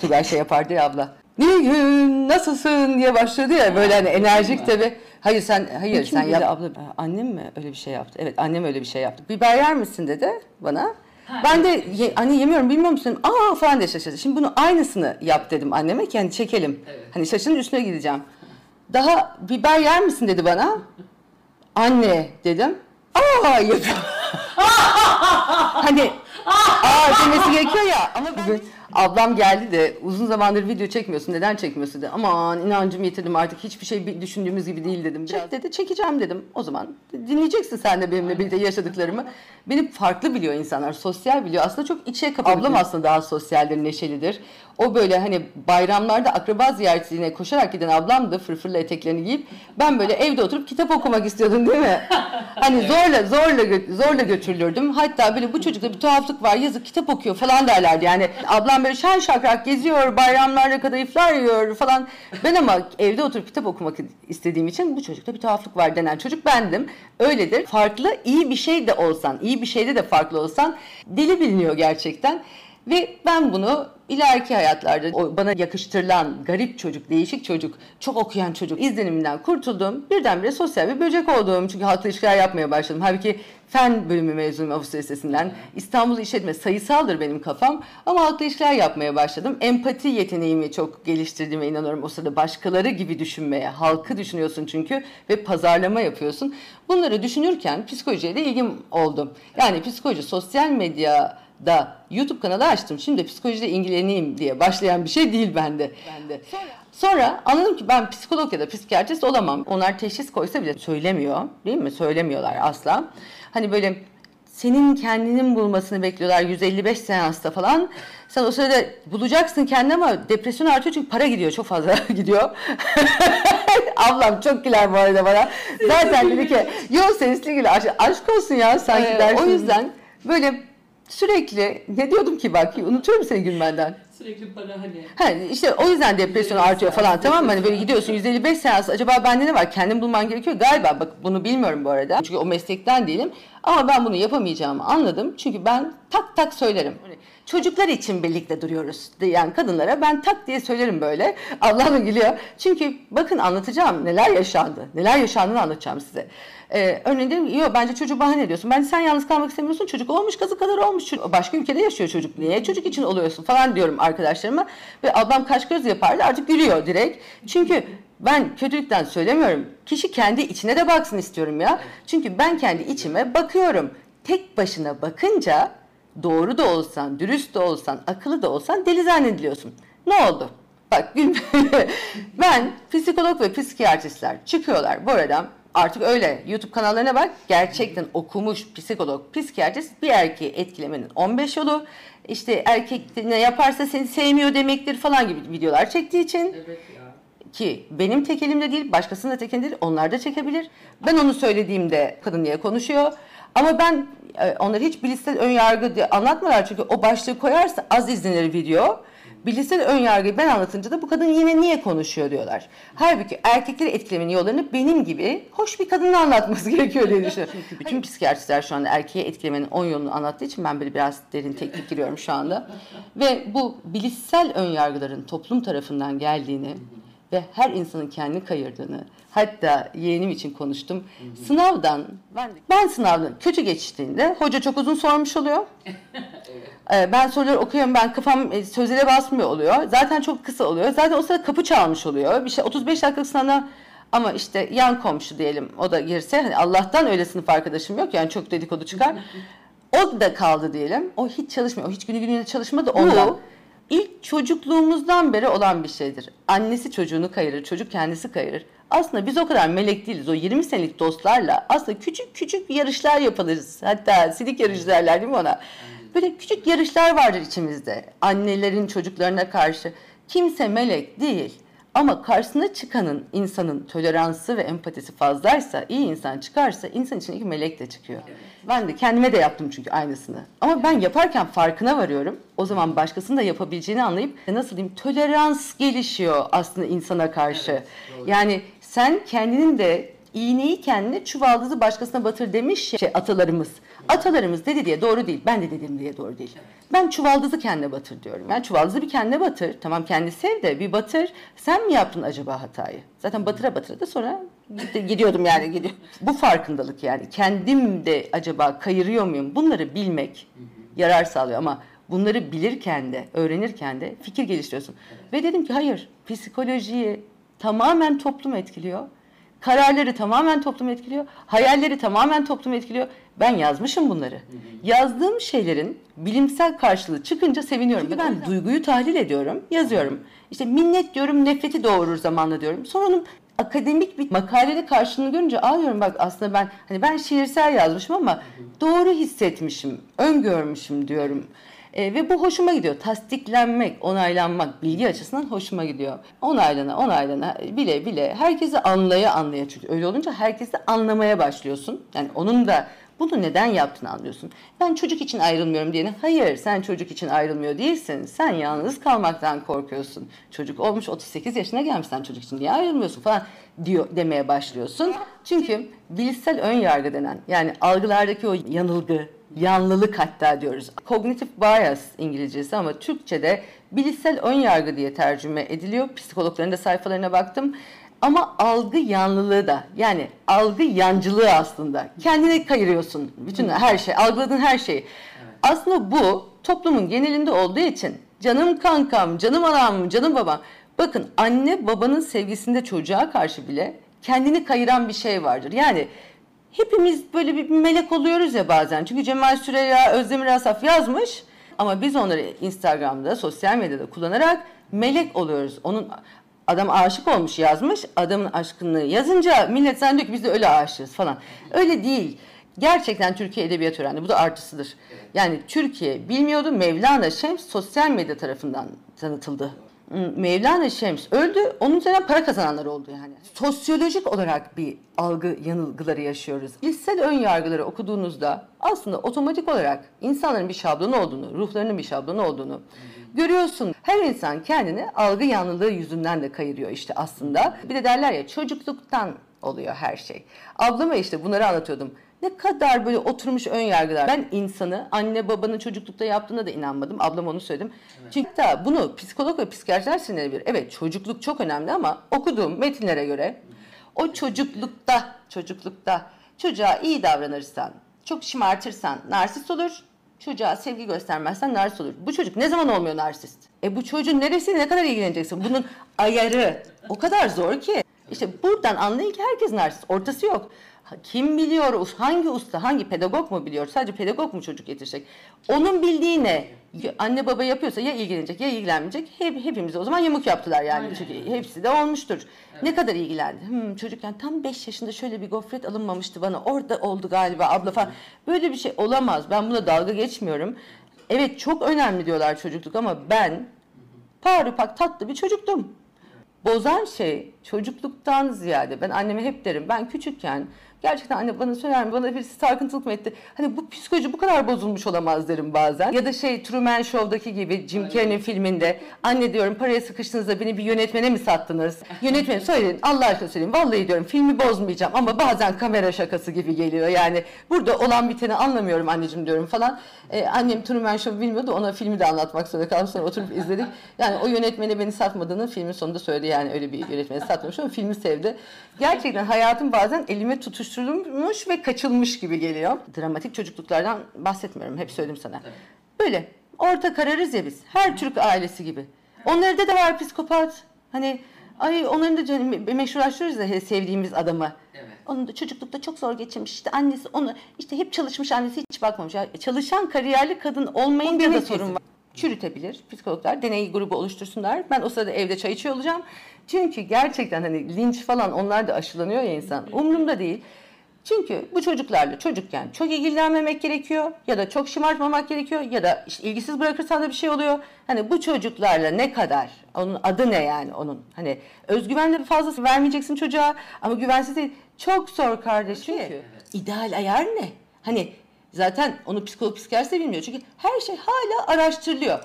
Tugay şey yapardı ya abla. Nilgün nasılsın diye başladı ya böyle hani enerjik tabi. Hayır sen hayır Kim sen yap. abla? Annem mi öyle bir şey yaptı? Evet annem öyle bir şey yaptı. Biber yer misin dedi bana. Ben de ye, anne yemiyorum bilmiyor musun? Aa falan diye şaşırdı. Şimdi bunu aynısını yap dedim anneme ki hani çekelim. Hani şaşının üstüne gideceğim. Daha biber yer misin dedi bana. Anne dedim. Aa yapıyor. hani aa demesi gerekiyor ya ama bugün ablam geldi de uzun zamandır video çekmiyorsun neden çekmiyorsun dedi. Aman inancımı yitirdim artık hiçbir şey düşündüğümüz gibi değil dedim. Çek dedi çekeceğim dedim. O zaman dinleyeceksin sen de benimle birlikte yaşadıklarımı. Beni farklı biliyor insanlar sosyal biliyor. Aslında çok içe kapalı. Ablam aslında daha sosyaldir neşelidir. O böyle hani bayramlarda akraba ziyaretine koşarak giden ablam da fırfırlı eteklerini giyip ben böyle evde oturup kitap okumak istiyordum değil mi? Hani zorla zorla gö- zorla götürülürdüm. Hatta böyle bu çocukta bir tuhaflık var yazık kitap okuyor falan derlerdi. Yani ablam böyle şen şakrak geziyor bayramlarda kadayıflar yiyor falan. Ben ama evde oturup kitap okumak istediğim için bu çocukta bir tuhaflık var denen çocuk bendim. Öyledir. Farklı iyi bir şey de olsan, iyi bir şeyde de farklı olsan deli biliniyor gerçekten. Ve ben bunu ileriki hayatlarda o bana yakıştırılan garip çocuk, değişik çocuk, çok okuyan çocuk izleniminden kurtuldum. Birdenbire sosyal bir böcek oldum. Çünkü halkla ilişkiler yapmaya başladım. Halbuki fen bölümü mezunuyum Avusturya Lisesi'nden. İstanbul İşletme sayısaldır benim kafam. Ama halkla ilişkiler yapmaya başladım. Empati yeteneğimi çok geliştirdiğime inanıyorum. O sırada başkaları gibi düşünmeye, halkı düşünüyorsun çünkü ve pazarlama yapıyorsun. Bunları düşünürken psikolojiye de ilgim oldu. Yani psikoloji, sosyal medya da YouTube kanalı açtım. Şimdi psikolojide ilgileneyim diye başlayan bir şey değil bende. bende. Sonra, Sonra anladım ki ben psikolog ya da psikiyatrist olamam. Onlar teşhis koysa bile söylemiyor. Değil mi? Söylemiyorlar asla. Hani böyle senin kendinin bulmasını bekliyorlar 155 seansta falan. Sen o sırada bulacaksın kendini ama depresyon artıyor çünkü para gidiyor çok fazla gidiyor. Ablam çok güler bu arada bana. Zaten dedi ki yok sesli güler aşk, aşk olsun ya sanki Ee, dersin. O yüzden böyle sürekli ne diyordum ki bak unutuyorum seni gülmenden. Sürekli para hani. Ha, işte o yüzden depresyon artıyor falan tamam mı? Hani böyle gidiyorsun 155 seans acaba bende ne var? Kendim bulman gerekiyor galiba. Bak bunu bilmiyorum bu arada. Çünkü o meslekten değilim. Ama ben bunu yapamayacağımı anladım. Çünkü ben tak tak söylerim. Hani Çocuklar için birlikte duruyoruz diyen kadınlara ben tak diye söylerim böyle. Ablam da gülüyor. Çünkü bakın anlatacağım neler yaşandı. Neler yaşandığını anlatacağım size. Ee, örneğin dedim yok bence çocuğu bahane ediyorsun. Bence sen yalnız kalmak istemiyorsun. Çocuk olmuş kazı kadar olmuş. Çocuk- Başka ülkede yaşıyor çocuk. Niye çocuk için oluyorsun falan diyorum arkadaşlarıma. Ve ablam kaş göz yapardı artık gülüyor direkt. Çünkü ben kötülükten söylemiyorum. Kişi kendi içine de baksın istiyorum ya. Çünkü ben kendi içime bakıyorum. Tek başına bakınca doğru da olsan, dürüst de olsan, akıllı da olsan deli zannediliyorsun. Ne oldu? Bak ben psikolog ve psikiyatristler çıkıyorlar bu arada artık öyle YouTube kanallarına bak gerçekten okumuş psikolog, psikiyatrist bir erkeği etkilemenin 15 yolu işte erkek ne yaparsa seni sevmiyor demektir falan gibi videolar çektiği için Evet ya. ki benim tek elimde değil, başkasının da tek elinde değil, onlar da çekebilir. Ben onu söylediğimde kadın niye konuşuyor? Ama ben e, onları hiç bilişsel ön yargı diye anlatmıyorlar çünkü o başlığı koyarsa az izlenir video. Bilişsel ön yargıyı ben anlatınca da bu kadın yine niye konuşuyor diyorlar. Halbuki erkekleri etkilemenin yollarını benim gibi hoş bir kadının anlatması gerekiyor diye düşünüyorum. Çünkü bütün psikiyatristler şu anda erkeği etkilemenin 10 yolunu anlattığı için ben böyle biraz derin teknik giriyorum şu anda. Ve bu bilişsel ön yargıların toplum tarafından geldiğini ve her insanın kendini kayırdığını hatta yeğenim için konuştum. Sınavdan ben, ben sınavdan kötü geçtiğinde hoca çok uzun sormuş oluyor. Ee, Ben soruları okuyorum ben kafam e, sözlere basmıyor oluyor. Zaten çok kısa oluyor. Zaten o sırada kapı çalmış oluyor. Bir şey 35 dakika sınavda ama işte yan komşu diyelim o da girse hani Allah'tan öyle sınıf arkadaşım yok yani çok dedikodu çıkar. o da kaldı diyelim. O hiç çalışmıyor. O hiç günü gününe çalışmadı ondan. Bu- İlk çocukluğumuzdan beri olan bir şeydir. Annesi çocuğunu kayırır, çocuk kendisi kayırır. Aslında biz o kadar melek değiliz. O 20 senelik dostlarla aslında küçük küçük yarışlar yapılırız. Hatta silik yarışı derler değil mi ona? Böyle küçük yarışlar vardır içimizde. Annelerin çocuklarına karşı. Kimse melek değil. Ama karşısına çıkanın insanın toleransı ve empatisi fazlaysa, iyi insan çıkarsa insan içindeki melek de çıkıyor. Ben de kendime de yaptım çünkü aynısını. Ama ben yaparken farkına varıyorum. O zaman başkasının da yapabileceğini anlayıp e, nasıl diyeyim tolerans gelişiyor aslında insana karşı. Yani sen kendinin de İğneyi kendine, çuvaldızı başkasına batır demiş şey atalarımız. Atalarımız dedi diye doğru değil. Ben de dedim diye doğru değil. Ben çuvaldızı kendine batır diyorum. Yani çuvaldızı bir kendine batır. Tamam kendi sev de bir batır. Sen mi yaptın acaba hatayı? Zaten batıra batıra da sonra gidiyordum yani gidiyor. Bu farkındalık yani. Kendim de acaba kayırıyor muyum? Bunları bilmek yarar sağlıyor ama bunları bilirken de, öğrenirken de fikir geliştiriyorsun. Ve dedim ki hayır, psikolojiyi tamamen toplum etkiliyor. Kararları tamamen toplum etkiliyor. Hayalleri tamamen toplum etkiliyor. Ben yazmışım bunları. Yazdığım şeylerin bilimsel karşılığı çıkınca seviniyorum. Çünkü ben duyguyu tahlil ediyorum, yazıyorum. İşte minnet diyorum, nefreti doğurur zamanla diyorum. Sonra onun akademik bir makalede karşılığını görünce ağlıyorum bak aslında ben hani ben şiirsel yazmışım ama doğru hissetmişim, öngörmüşüm diyorum. E, ve bu hoşuma gidiyor. Tasdiklenmek, onaylanmak bilgi açısından hoşuma gidiyor. Onaylana, onaylana, bile bile herkesi anlaya anlaya çünkü öyle olunca herkesi anlamaya başlıyorsun. Yani onun da bunu neden yaptığını anlıyorsun. Ben çocuk için ayrılmıyorum diyene hayır sen çocuk için ayrılmıyor değilsin. Sen yalnız kalmaktan korkuyorsun. Çocuk olmuş 38 yaşına gelmiş sen çocuk için niye ayrılmıyorsun falan diyor demeye başlıyorsun. Çünkü bilişsel ön yargı denen yani algılardaki o yanılgı, yanlılık hatta diyoruz. Cognitive bias İngilizcesi ama Türkçe'de bilişsel ön yargı diye tercüme ediliyor. Psikologların da sayfalarına baktım. Ama algı yanlılığı da yani algı yancılığı aslında. Kendine kayırıyorsun bütün her şey, algıladığın her şeyi. Aslında bu toplumun genelinde olduğu için canım kankam, canım anam, canım babam. Bakın anne babanın sevgisinde çocuğa karşı bile kendini kayıran bir şey vardır. Yani hepimiz böyle bir melek oluyoruz ya bazen. Çünkü Cemal Süreyya, Özdemir Asaf yazmış ama biz onları Instagram'da, sosyal medyada kullanarak melek oluyoruz. Onun adam aşık olmuş yazmış. Adamın aşkını yazınca millet zannediyor ki biz de öyle aşığız falan. Öyle değil. Gerçekten Türkiye Edebiyat öğrendi. Bu da artısıdır. Yani Türkiye bilmiyordu. Mevlana Şems sosyal medya tarafından tanıtıldı. Mevlana Şems öldü. Onun üzerinden para kazananlar oldu yani. Sosyolojik olarak bir algı yanılgıları yaşıyoruz. Bilişsel ön yargıları okuduğunuzda aslında otomatik olarak insanların bir şablonu olduğunu, ruhlarının bir şablonu olduğunu görüyorsun. Her insan kendini algı yanlılığı yüzünden de kayırıyor işte aslında. Bir de derler ya çocukluktan oluyor her şey. Ablama işte bunları anlatıyordum. Ne kadar böyle oturmuş ön yargılar. Ben insanı anne babanın çocuklukta yaptığına da inanmadım. Ablam onu söyledim. Evet. Çünkü da bunu psikolog ve psikiyatrlar sinirlenir. Evet çocukluk çok önemli ama okuduğum metinlere göre o çocuklukta, çocuklukta çocuğa iyi davranırsan, çok şımartırsan narsist olur. Çocuğa sevgi göstermezsen narsist olur. Bu çocuk ne zaman olmuyor narsist? E bu çocuğun neresi ne kadar ilgileneceksin? Bunun ayarı o kadar zor ki. İşte buradan anlayın ki herkes narsist. Ortası yok. Kim biliyor, hangi usta, hangi pedagog mu biliyor? Sadece pedagog mu çocuk yetişecek? Onun bildiği ne? Anne baba yapıyorsa ya ilgilenecek ya ilgilenmeyecek. Hep, hepimize o zaman yamuk yaptılar yani. Aynen. Çünkü hepsi de olmuştur. Evet. Ne kadar ilgilendi? Hmm, çocukken tam 5 yaşında şöyle bir gofret alınmamıştı bana. Orada oldu galiba abla falan. Böyle bir şey olamaz. Ben buna dalga geçmiyorum. Evet çok önemli diyorlar çocukluk ama ben parupak tatlı bir çocuktum bozan şey çocukluktan ziyade ben anneme hep derim ben küçükken gerçekten anne bana söyler mi bana birisi sarkıntılık mı etti? Hani bu psikoloji bu kadar bozulmuş olamaz derim bazen. Ya da şey Truman Show'daki gibi Jim Carrey'nin filminde anne diyorum paraya sıkıştığınızda beni bir yönetmene mi sattınız? Yönetmen söyleyin Allah aşkına söyleyin vallahi diyorum filmi bozmayacağım ama bazen kamera şakası gibi geliyor. Yani burada olan biteni anlamıyorum anneciğim diyorum falan. Ee, annem Truman Show'u bilmiyordu ona filmi de anlatmak zorunda kaldım sonra oturup izledik. Yani o yönetmeni beni satmadığını filmin sonunda söyledi. Yani öyle bir yönetmeni satmamış ama filmi sevdi. Gerçekten hayatım bazen elime tutuşturulmuş ve kaçılmış gibi geliyor. Dramatik çocukluklardan bahsetmiyorum. Hep söyledim sana. Böyle orta kararız ya biz. Her Türk ailesi gibi. Onlarda da var psikopat. Hani ay onların da canım, meşhurlaştırıyoruz ya sevdiğimiz adamı. Evet. Onun da çocuklukta çok zor geçirmiş. İşte annesi onu işte hep çalışmış annesi hiç bakmamış. Yani çalışan kariyerli kadın olmayınca da sorun var çürütebilir. Psikologlar deney grubu oluştursunlar. Ben o sırada evde çay içiyor olacağım. Çünkü gerçekten hani linç falan onlar da aşılanıyor ya insan. Umurumda değil. Çünkü bu çocuklarla çocukken çok ilgilenmemek gerekiyor ya da çok şımartmamak gerekiyor ya da işte ilgisiz bırakırsan da bir şey oluyor. Hani bu çocuklarla ne kadar onun adı ne yani onun hani özgüvenle fazlası vermeyeceksin çocuğa ama güvensiz değil. Çok zor kardeşim. Çünkü ideal ayar ne? Hani Zaten onu psikolog psikiyatr de bilmiyor. Çünkü her şey hala araştırılıyor.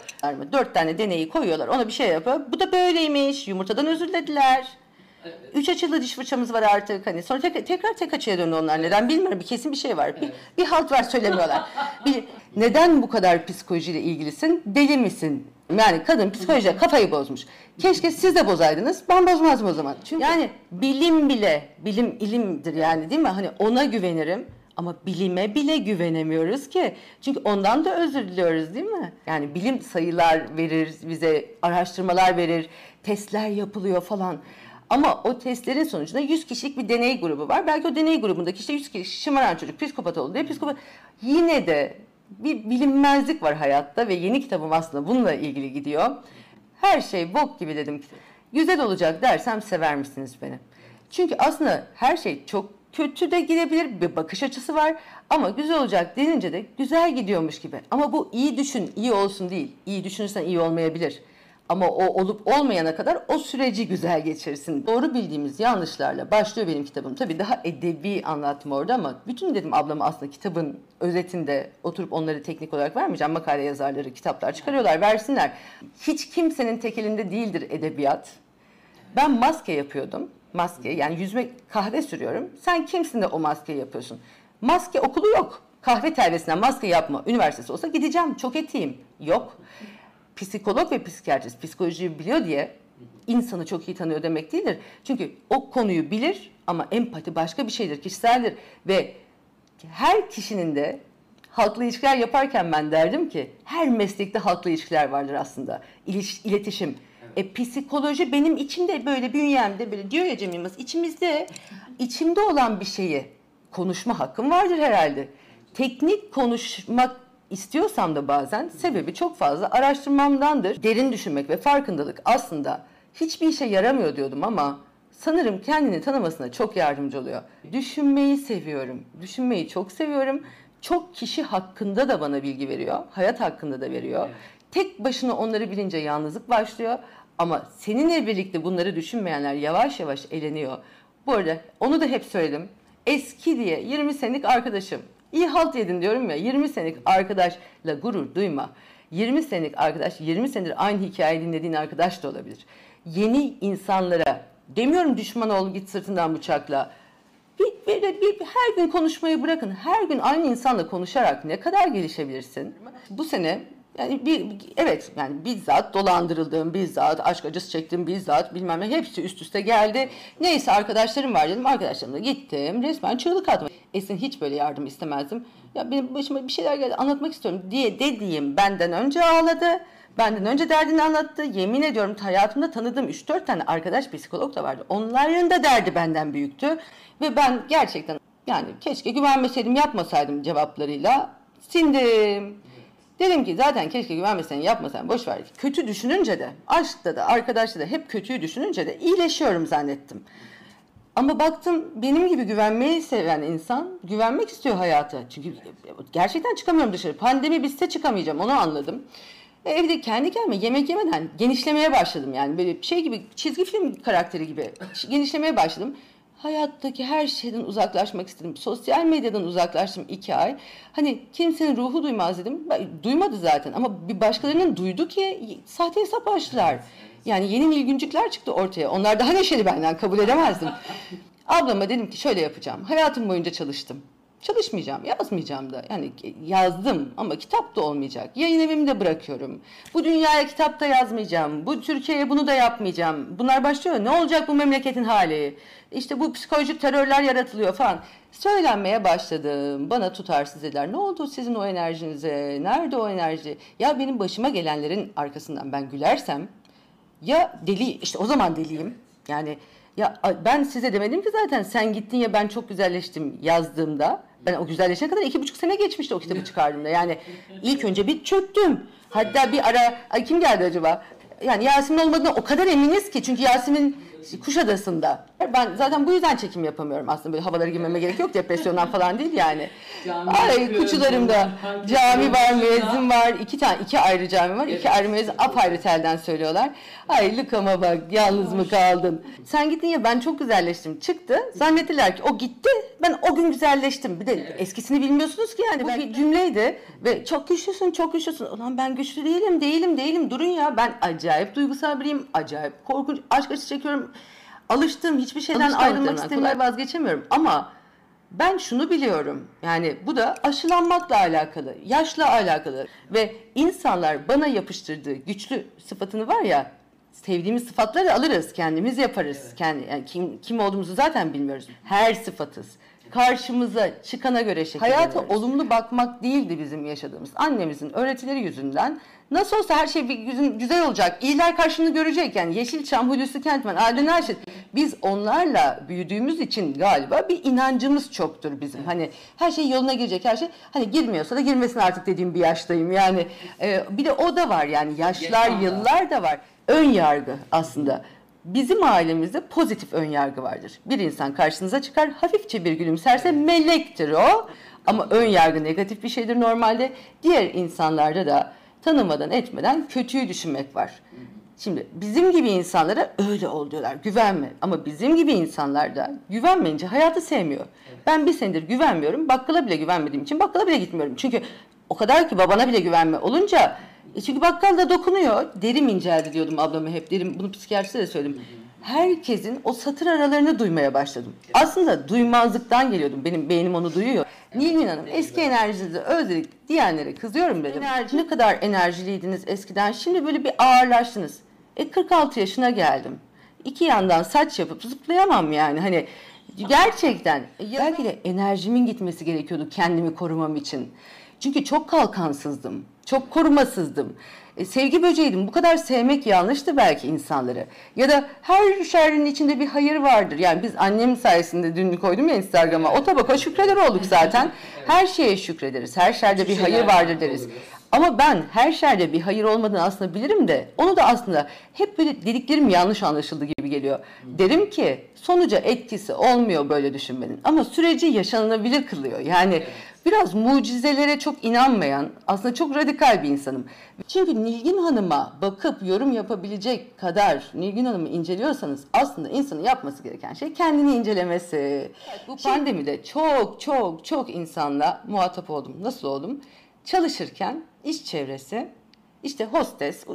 Dört tane deneyi koyuyorlar. Ona bir şey yapıyor. Bu da böyleymiş. Yumurtadan özür dilediler. Üç açılı diş fırçamız var artık. Hani sonra tek- tekrar tek açıya döndü onlar. Neden bilmiyorum. Bir kesin bir şey var. Bir, bir halt var söylemiyorlar. bir, neden bu kadar psikolojiyle ilgilisin? Deli misin? Yani kadın psikolojiyle kafayı bozmuş. Keşke siz de bozaydınız. Ben bozmazdım o zaman. Çünkü yani bilim bile, bilim ilimdir yani değil mi? Hani ona güvenirim. Ama bilime bile güvenemiyoruz ki. Çünkü ondan da özür diliyoruz değil mi? Yani bilim sayılar verir, bize araştırmalar verir, testler yapılıyor falan. Ama o testlerin sonucunda 100 kişilik bir deney grubu var. Belki o deney grubundaki işte 100 kişi şımaran çocuk psikopat oldu diye psikopat... Yine de bir bilinmezlik var hayatta ve yeni kitabım aslında bununla ilgili gidiyor. Her şey bok gibi dedim. Güzel olacak dersem sever misiniz beni? Çünkü aslında her şey çok kötü de gidebilir bir bakış açısı var ama güzel olacak denince de güzel gidiyormuş gibi. Ama bu iyi düşün, iyi olsun değil. İyi düşünürsen iyi olmayabilir. Ama o olup olmayana kadar o süreci güzel geçirsin. Doğru bildiğimiz yanlışlarla başlıyor benim kitabım. Tabii daha edebi anlattım orada ama bütün dedim ablama aslında kitabın özetinde oturup onları teknik olarak vermeyeceğim. Makale yazarları kitaplar çıkarıyorlar versinler. Hiç kimsenin tek elinde değildir edebiyat. Ben maske yapıyordum. Maske yani yüzme kahve sürüyorum. Sen kimsin de o maskeyi yapıyorsun? Maske okulu yok. Kahve telvesinden maske yapma üniversitesi olsa gideceğim. Çok etiyim. Yok. Psikolog ve psikiyatrist psikolojiyi biliyor diye insanı çok iyi tanıyor demek değildir. Çünkü o konuyu bilir ama empati başka bir şeydir, kişiseldir ve her kişinin de halkla ilişkiler yaparken ben derdim ki her meslekte halkla ilişkiler vardır aslında. İliş, iletişim. E, psikoloji benim içimde böyle bünyemde böyle diyor ya Cem Yılmaz içimizde içimde olan bir şeyi konuşma hakkım vardır herhalde. Teknik konuşmak istiyorsam da bazen sebebi çok fazla araştırmamdandır. Derin düşünmek ve farkındalık aslında hiçbir işe yaramıyor diyordum ama sanırım kendini tanımasına çok yardımcı oluyor. Düşünmeyi seviyorum. Düşünmeyi çok seviyorum. Çok kişi hakkında da bana bilgi veriyor. Hayat hakkında da veriyor. Tek başına onları bilince yalnızlık başlıyor. Ama seninle birlikte bunları düşünmeyenler yavaş yavaş eleniyor. Bu arada onu da hep söyledim. Eski diye 20 senelik arkadaşım. İyi halt yedin diyorum ya 20 senelik arkadaşla gurur duyma. 20 senelik arkadaş 20 senedir aynı hikayeyi dinlediğin arkadaş da olabilir. Yeni insanlara demiyorum düşman ol git sırtından bıçakla. Bir, bir, bir, bir- her gün konuşmayı bırakın. Her gün aynı insanla konuşarak ne kadar gelişebilirsin? Bu sene yani bir, evet yani bizzat dolandırıldım, bizzat aşk acısı çektim, bizzat bilmem ne hepsi üst üste geldi. Neyse arkadaşlarım var dedim. Arkadaşlarımla gittim. Resmen çığlık attım. Esin hiç böyle yardım istemezdim. Ya benim başıma bir şeyler geldi anlatmak istiyorum diye dediğim benden önce ağladı. Benden önce derdini anlattı. Yemin ediyorum hayatımda tanıdığım 3-4 tane arkadaş psikolog da vardı. Onların da derdi benden büyüktü. Ve ben gerçekten yani keşke güvenmeseydim yapmasaydım cevaplarıyla sindim. Dedim ki zaten keşke güvenmesen yapmasan boş ver. Kötü düşününce de aşkta da arkadaşta da hep kötüyü düşününce de iyileşiyorum zannettim. Ama baktım benim gibi güvenmeyi seven insan güvenmek istiyor hayata. Çünkü gerçekten çıkamıyorum dışarı. Pandemi bitse çıkamayacağım onu anladım. E, Evde kendi kendime yemek yemeden genişlemeye başladım yani böyle şey gibi çizgi film karakteri gibi genişlemeye başladım. Hayattaki her şeyden uzaklaşmak istedim. Sosyal medyadan uzaklaştım iki ay. Hani kimsenin ruhu duymaz dedim. Duymadı zaten ama bir başkalarının duydu ki sahte hesap açtılar. Yani yeni Nilgüncükler çıktı ortaya. Onlar daha neşeli benden kabul edemezdim. Ablama dedim ki şöyle yapacağım. Hayatım boyunca çalıştım. Çalışmayacağım, yazmayacağım da. Yani yazdım ama kitap da olmayacak. Yayın evimi de bırakıyorum. Bu dünyaya kitap da yazmayacağım. Bu Türkiye'ye bunu da yapmayacağım. Bunlar başlıyor. Ne olacak bu memleketin hali? İşte bu psikolojik terörler yaratılıyor falan. Söylenmeye başladım. Bana tutarsız dediler. Ne oldu sizin o enerjinize? Nerede o enerji? Ya benim başıma gelenlerin arkasından ben gülersem ya deli işte o zaman deliyim. Yani ya ben size demedim ki zaten sen gittin ya ben çok güzelleştim yazdığımda. Ben o güzelleşene kadar iki buçuk sene geçmişti o kitabı çıkardığımda. Yani ilk önce bir çöktüm. Hatta bir ara ay kim geldi acaba? Yani Yasemin olmadığına o kadar eminiz ki çünkü Yasemin Kuşadası'nda. Ben zaten bu yüzden çekim yapamıyorum aslında böyle havalara girmeme gerek yok depresyondan falan değil yani. Cami Ay kuçularımda cami var, müezzin var, iki tane iki ayrı cami var, iki Evet. ayrı müezzin apayrı telden söylüyorlar. Ay Lükama bak yalnız mı kaldın? Sen gittin ya ben çok güzelleştim çıktı. Zannettiler ki o gitti ben o gün güzelleştim. Bir de eskisini bilmiyorsunuz ki yani. Bu bir cümleydi ve çok güçlüsün çok güçlüsün. Ulan ben güçlü değilim değilim değilim durun ya ben acayip duygusal biriyim. Acayip korkunç aşk acısı çekiyorum. Alıştığım hiçbir şeyden Alışkanlıklarından ayrılmak istemiyorum. Vazgeçemiyorum ama ben şunu biliyorum. Yani bu da aşılanmakla alakalı, yaşla alakalı ve insanlar bana yapıştırdığı güçlü sıfatını var ya sevdiğimiz sıfatları alırız, kendimiz yaparız. Kendi yani kim kim olduğumuzu zaten bilmiyoruz. Her sıfatız. Karşımıza çıkana göre şekilleniyoruz. Hayata olumlu bakmak değildi bizim yaşadığımız. Annemizin öğretileri yüzünden nasıl olsa her şey bir güzel, güzel olacak. İyiler karşını görecek. Yani Yeşilçam, Hulusi Kentmen, Adem Naşit. Biz onlarla büyüdüğümüz için galiba bir inancımız çoktur bizim. Hani her şey yoluna girecek her şey. Hani girmiyorsa da girmesin artık dediğim bir yaştayım. Yani e, bir de o da var yani yaşlar, yıllar da var. Ön yargı aslında. Bizim ailemizde pozitif ön yargı vardır. Bir insan karşınıza çıkar, hafifçe bir gülümserse melektir o. Ama ön yargı negatif bir şeydir normalde. Diğer insanlarda da tanımadan etmeden kötüyü düşünmek var. Şimdi bizim gibi insanlara öyle ol diyorlar, güvenme. Ama bizim gibi insanlar da güvenmeyince hayatı sevmiyor. Ben bir senedir güvenmiyorum, bakkala bile güvenmediğim için bakkala bile gitmiyorum. Çünkü o kadar ki babana bile güvenme olunca e çünkü bakkal da dokunuyor. Derim inceldi diyordum ablama hep. Derim bunu psikiyatriste de söyledim. Herkesin o satır aralarını duymaya başladım. Aslında duymazlıktan geliyordum. Benim beynim onu duyuyor. Nilgün Hanım eski enerjinizi özledik diyenlere kızıyorum dedim. Enerji, ne kadar enerjiliydiniz eskiden. Şimdi böyle bir ağırlaştınız. E 46 yaşına geldim. İki yandan saç yapıp zıplayamam yani. Hani gerçekten belki de enerjimin gitmesi gerekiyordu kendimi korumam için. Çünkü çok kalkansızdım. Çok korumasızdım. E, sevgi böceğiydim. Bu kadar sevmek yanlıştı belki insanları. Ya da her şerrin içinde bir hayır vardır. Yani biz annem sayesinde dün koydum ya Instagram'a. O tabaka şükreder olduk zaten. Her şeye şükrederiz. Her şerde bir hayır vardır deriz. Ama ben her şerde bir hayır olmadığını aslında bilirim de onu da aslında hep böyle dediklerim yanlış anlaşıldı gibi geliyor. Derim ki sonuca etkisi olmuyor böyle düşünmenin ama süreci yaşanılabilir kılıyor. Yani biraz mucizelere çok inanmayan aslında çok radikal bir insanım. Çünkü Nilgün Hanım'a bakıp yorum yapabilecek kadar Nilgün Hanım'ı inceliyorsanız aslında insanın yapması gereken şey kendini incelemesi. Bu pandemide çok çok çok insanla muhatap oldum. Nasıl oldum? Çalışırken iş çevresi işte hostes,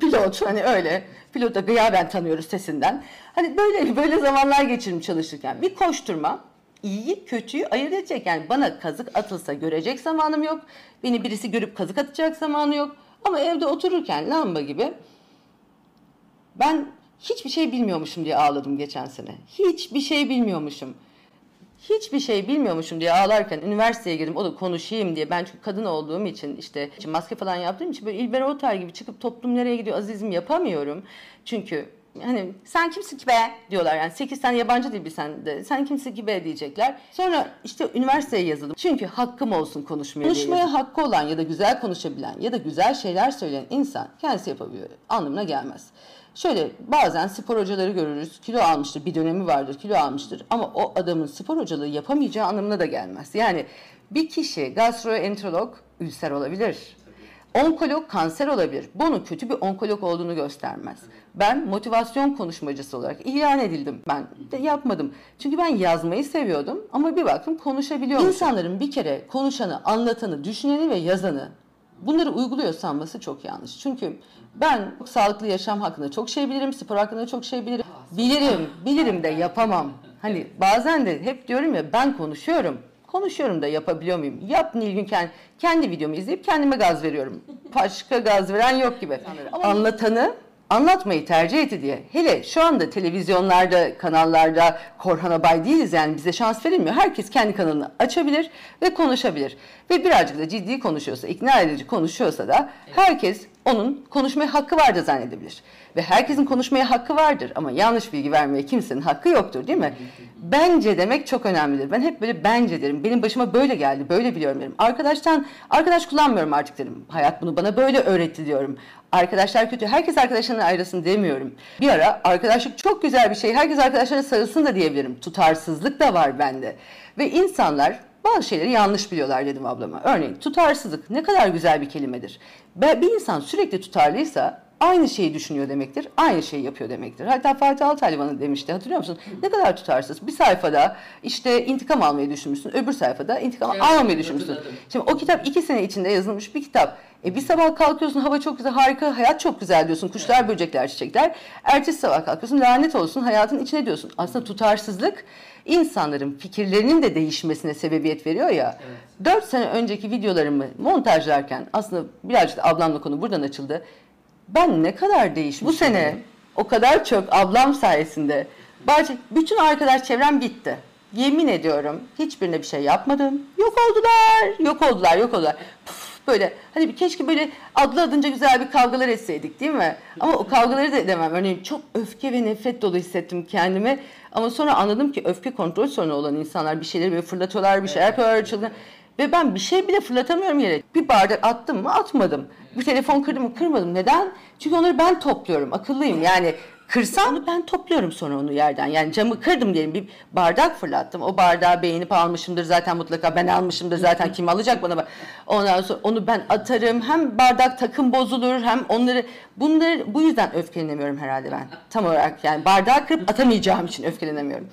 pilot hani öyle. Pilota gıyaben tanıyoruz sesinden. Hani böyle böyle zamanlar geçirdim çalışırken. Bir koşturma iyiyi kötüyü ayırt edecek. Yani bana kazık atılsa görecek zamanım yok. Beni birisi görüp kazık atacak zamanı yok. Ama evde otururken lamba gibi ben hiçbir şey bilmiyormuşum diye ağladım geçen sene. Hiçbir şey bilmiyormuşum. Hiçbir şey bilmiyormuşum diye ağlarken üniversiteye girdim. O da konuşayım diye. Ben çünkü kadın olduğum için işte maske falan yaptığım için böyle İlber Ortaylı gibi çıkıp toplum nereye gidiyor azizim yapamıyorum. Çünkü hani sen kimsin ki be diyorlar yani 8 tane yabancı dil bilsen de sen kimsin ki be diyecekler. Sonra işte üniversiteye yazıldım. Çünkü hakkım olsun konuşmaya Konuşmaya hakkı olan ya da güzel konuşabilen ya da güzel şeyler söyleyen insan kendisi yapabiliyor anlamına gelmez. Şöyle bazen spor hocaları görürüz. Kilo almıştır. Bir dönemi vardır. Kilo almıştır. Ama o adamın spor hocalığı yapamayacağı anlamına da gelmez. Yani bir kişi gastroenterolog ülser olabilir. Onkolog kanser olabilir. Bunun kötü bir onkolog olduğunu göstermez. Ben motivasyon konuşmacısı olarak ilan edildim. Ben de yapmadım. Çünkü ben yazmayı seviyordum ama bir baktım konuşabiliyorum. İnsanların bir kere konuşanı, anlatanı, düşüneni ve yazanı bunları uyguluyor sanması çok yanlış. Çünkü ben sağlıklı yaşam hakkında çok şey bilirim, spor hakkında çok şey bilirim. Bilirim, bilirim de yapamam. Hani bazen de hep diyorum ya ben konuşuyorum. Konuşuyorum da yapabiliyor muyum? Yap Nilgün kendi, kendi videomu izleyip kendime gaz veriyorum. Başka gaz veren yok gibi. Anlatanı anlatmayı tercih etti diye. Hele şu anda televizyonlarda, kanallarda Korhan Abay değiliz yani bize şans verilmiyor. Herkes kendi kanalını açabilir ve konuşabilir. Ve birazcık da ciddi konuşuyorsa, ikna edici konuşuyorsa da herkes onun konuşmaya hakkı vardır zannedebilir. Ve herkesin konuşmaya hakkı vardır ama yanlış bilgi vermeye kimsenin hakkı yoktur değil mi? Bence demek çok önemlidir. Ben hep böyle bence derim. Benim başıma böyle geldi, böyle biliyorum derim. Arkadaştan, arkadaş kullanmıyorum artık derim. Hayat bunu bana böyle öğretti diyorum. Arkadaşlar kötü, herkes arkadaşlarına ayrılsın demiyorum. Bir ara arkadaşlık çok güzel bir şey, herkes arkadaşlarına sarılsın da diyebilirim. Tutarsızlık da var bende. Ve insanlar bazı şeyleri yanlış biliyorlar dedim ablama. Örneğin tutarsızlık ne kadar güzel bir kelimedir. Bir insan sürekli tutarlıysa aynı şeyi düşünüyor demektir, aynı şeyi yapıyor demektir. Hatta Fatih Altaylı bana demişti, hatırlıyor musun? Ne kadar tutarsız. Bir sayfada işte intikam almayı düşünmüşsün, öbür sayfada intikam evet, almamayı düşünmüşsün. Şimdi o kitap iki sene içinde yazılmış bir kitap. E bir sabah kalkıyorsun hava çok güzel, harika, hayat çok güzel diyorsun. Kuşlar, böcekler, çiçekler. Ertesi sabah kalkıyorsun lanet olsun hayatın içine diyorsun. Aslında tutarsızlık insanların fikirlerinin de değişmesine sebebiyet veriyor ya. 4 sene önceki videolarımı montajlarken aslında birazcık da ablamla konu buradan açıldı. Ben ne kadar değişmiş. Bu sene o kadar çok ablam sayesinde. Bahçe, bütün arkadaş çevrem bitti. Yemin ediyorum hiçbirine bir şey yapmadım. Yok oldular, yok oldular, yok oldular. Puf, böyle hani bir keşke böyle adlı adınca güzel bir kavgalar etseydik değil mi? Ama o kavgaları da edemem. Örneğin çok öfke ve nefret dolu hissettim kendimi. Ama sonra anladım ki öfke kontrol sorunu olan insanlar bir şeyleri böyle fırlatıyorlar, bir şeyler yapıyorlar, çılgın. Ve ben bir şey bile fırlatamıyorum yere. Bir bardak attım mı atmadım. Bir telefon kırdım mı kırmadım. Neden? Çünkü onları ben topluyorum. Akıllıyım. Yani kırsam onu ben topluyorum sonra onu yerden. Yani camı kırdım diyelim bir bardak fırlattım. O bardağı beğenip almışımdır zaten mutlaka ben almışımdır zaten kim alacak bana. Ondan sonra onu ben atarım. Hem bardak takım bozulur hem onları bunları bu yüzden öfkelenemiyorum herhalde ben. Tam olarak yani bardağı kırıp atamayacağım için öfkelenemiyorum.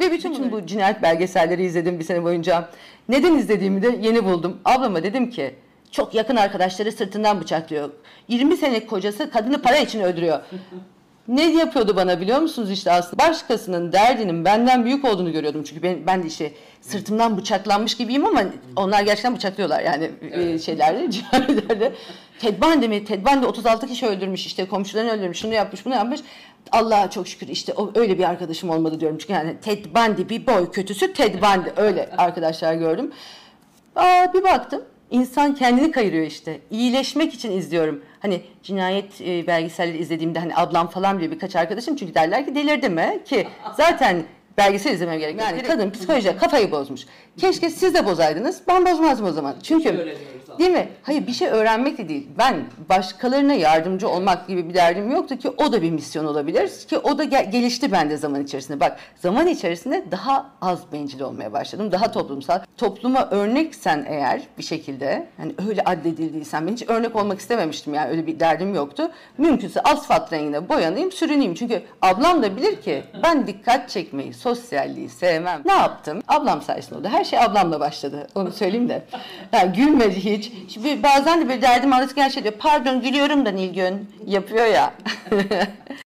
Ve bütün bu cinayet belgeselleri izledim bir sene boyunca. Neden izlediğimi de yeni buldum. Ablama dedim ki çok yakın arkadaşları sırtından bıçaklıyor. 20 senelik kocası kadını para için öldürüyor. Ne yapıyordu bana biliyor musunuz işte aslında başkasının derdinin benden büyük olduğunu görüyordum çünkü ben, ben de işte sırtımdan bıçaklanmış gibiyim ama onlar gerçekten bıçaklıyorlar yani e, şeylerde cinayetlerde. Ted Bundy mi? Ted Bundy 36 kişi öldürmüş işte komşularını öldürmüş şunu yapmış bunu yapmış. Allah'a çok şükür işte o, öyle bir arkadaşım olmadı diyorum çünkü yani Ted Bundy bir boy kötüsü Ted Bundy öyle arkadaşlar gördüm. Aa, bir baktım insan kendini kayırıyor işte. İyileşmek için izliyorum. Hani cinayet e, belgeselleri izlediğimde hani ablam falan bile birkaç arkadaşım çünkü derler ki delirdi mi? Ki zaten belgesel izlemem gerek. Yani kadın psikolojide kafayı bozmuş. Keşke siz de bozaydınız. Ben bozmazdım o zaman. Çünkü değil mi? Hayır bir şey öğrenmek de değil. Ben başkalarına yardımcı olmak gibi bir derdim yoktu ki o da bir misyon olabilir. Ki o da gel- gelişti bende zaman içerisinde. Bak zaman içerisinde daha az bencil olmaya başladım. Daha toplumsal. Topluma örneksen eğer bir şekilde hani öyle addedildiysen ben hiç örnek olmak istememiştim yani öyle bir derdim yoktu. Mümkünse asfalt rengine boyanayım sürüneyim. Çünkü ablam da bilir ki ben dikkat çekmeyi, sosyalliği sevmem. Ne yaptım? Ablam sayesinde oldu. Her şey ablamla başladı. Onu söyleyeyim de. Yani gülmedi hiç. Şimdi bazen de böyle derdim anlatırken şey diyor. Pardon gülüyorum da Nilgün yapıyor ya.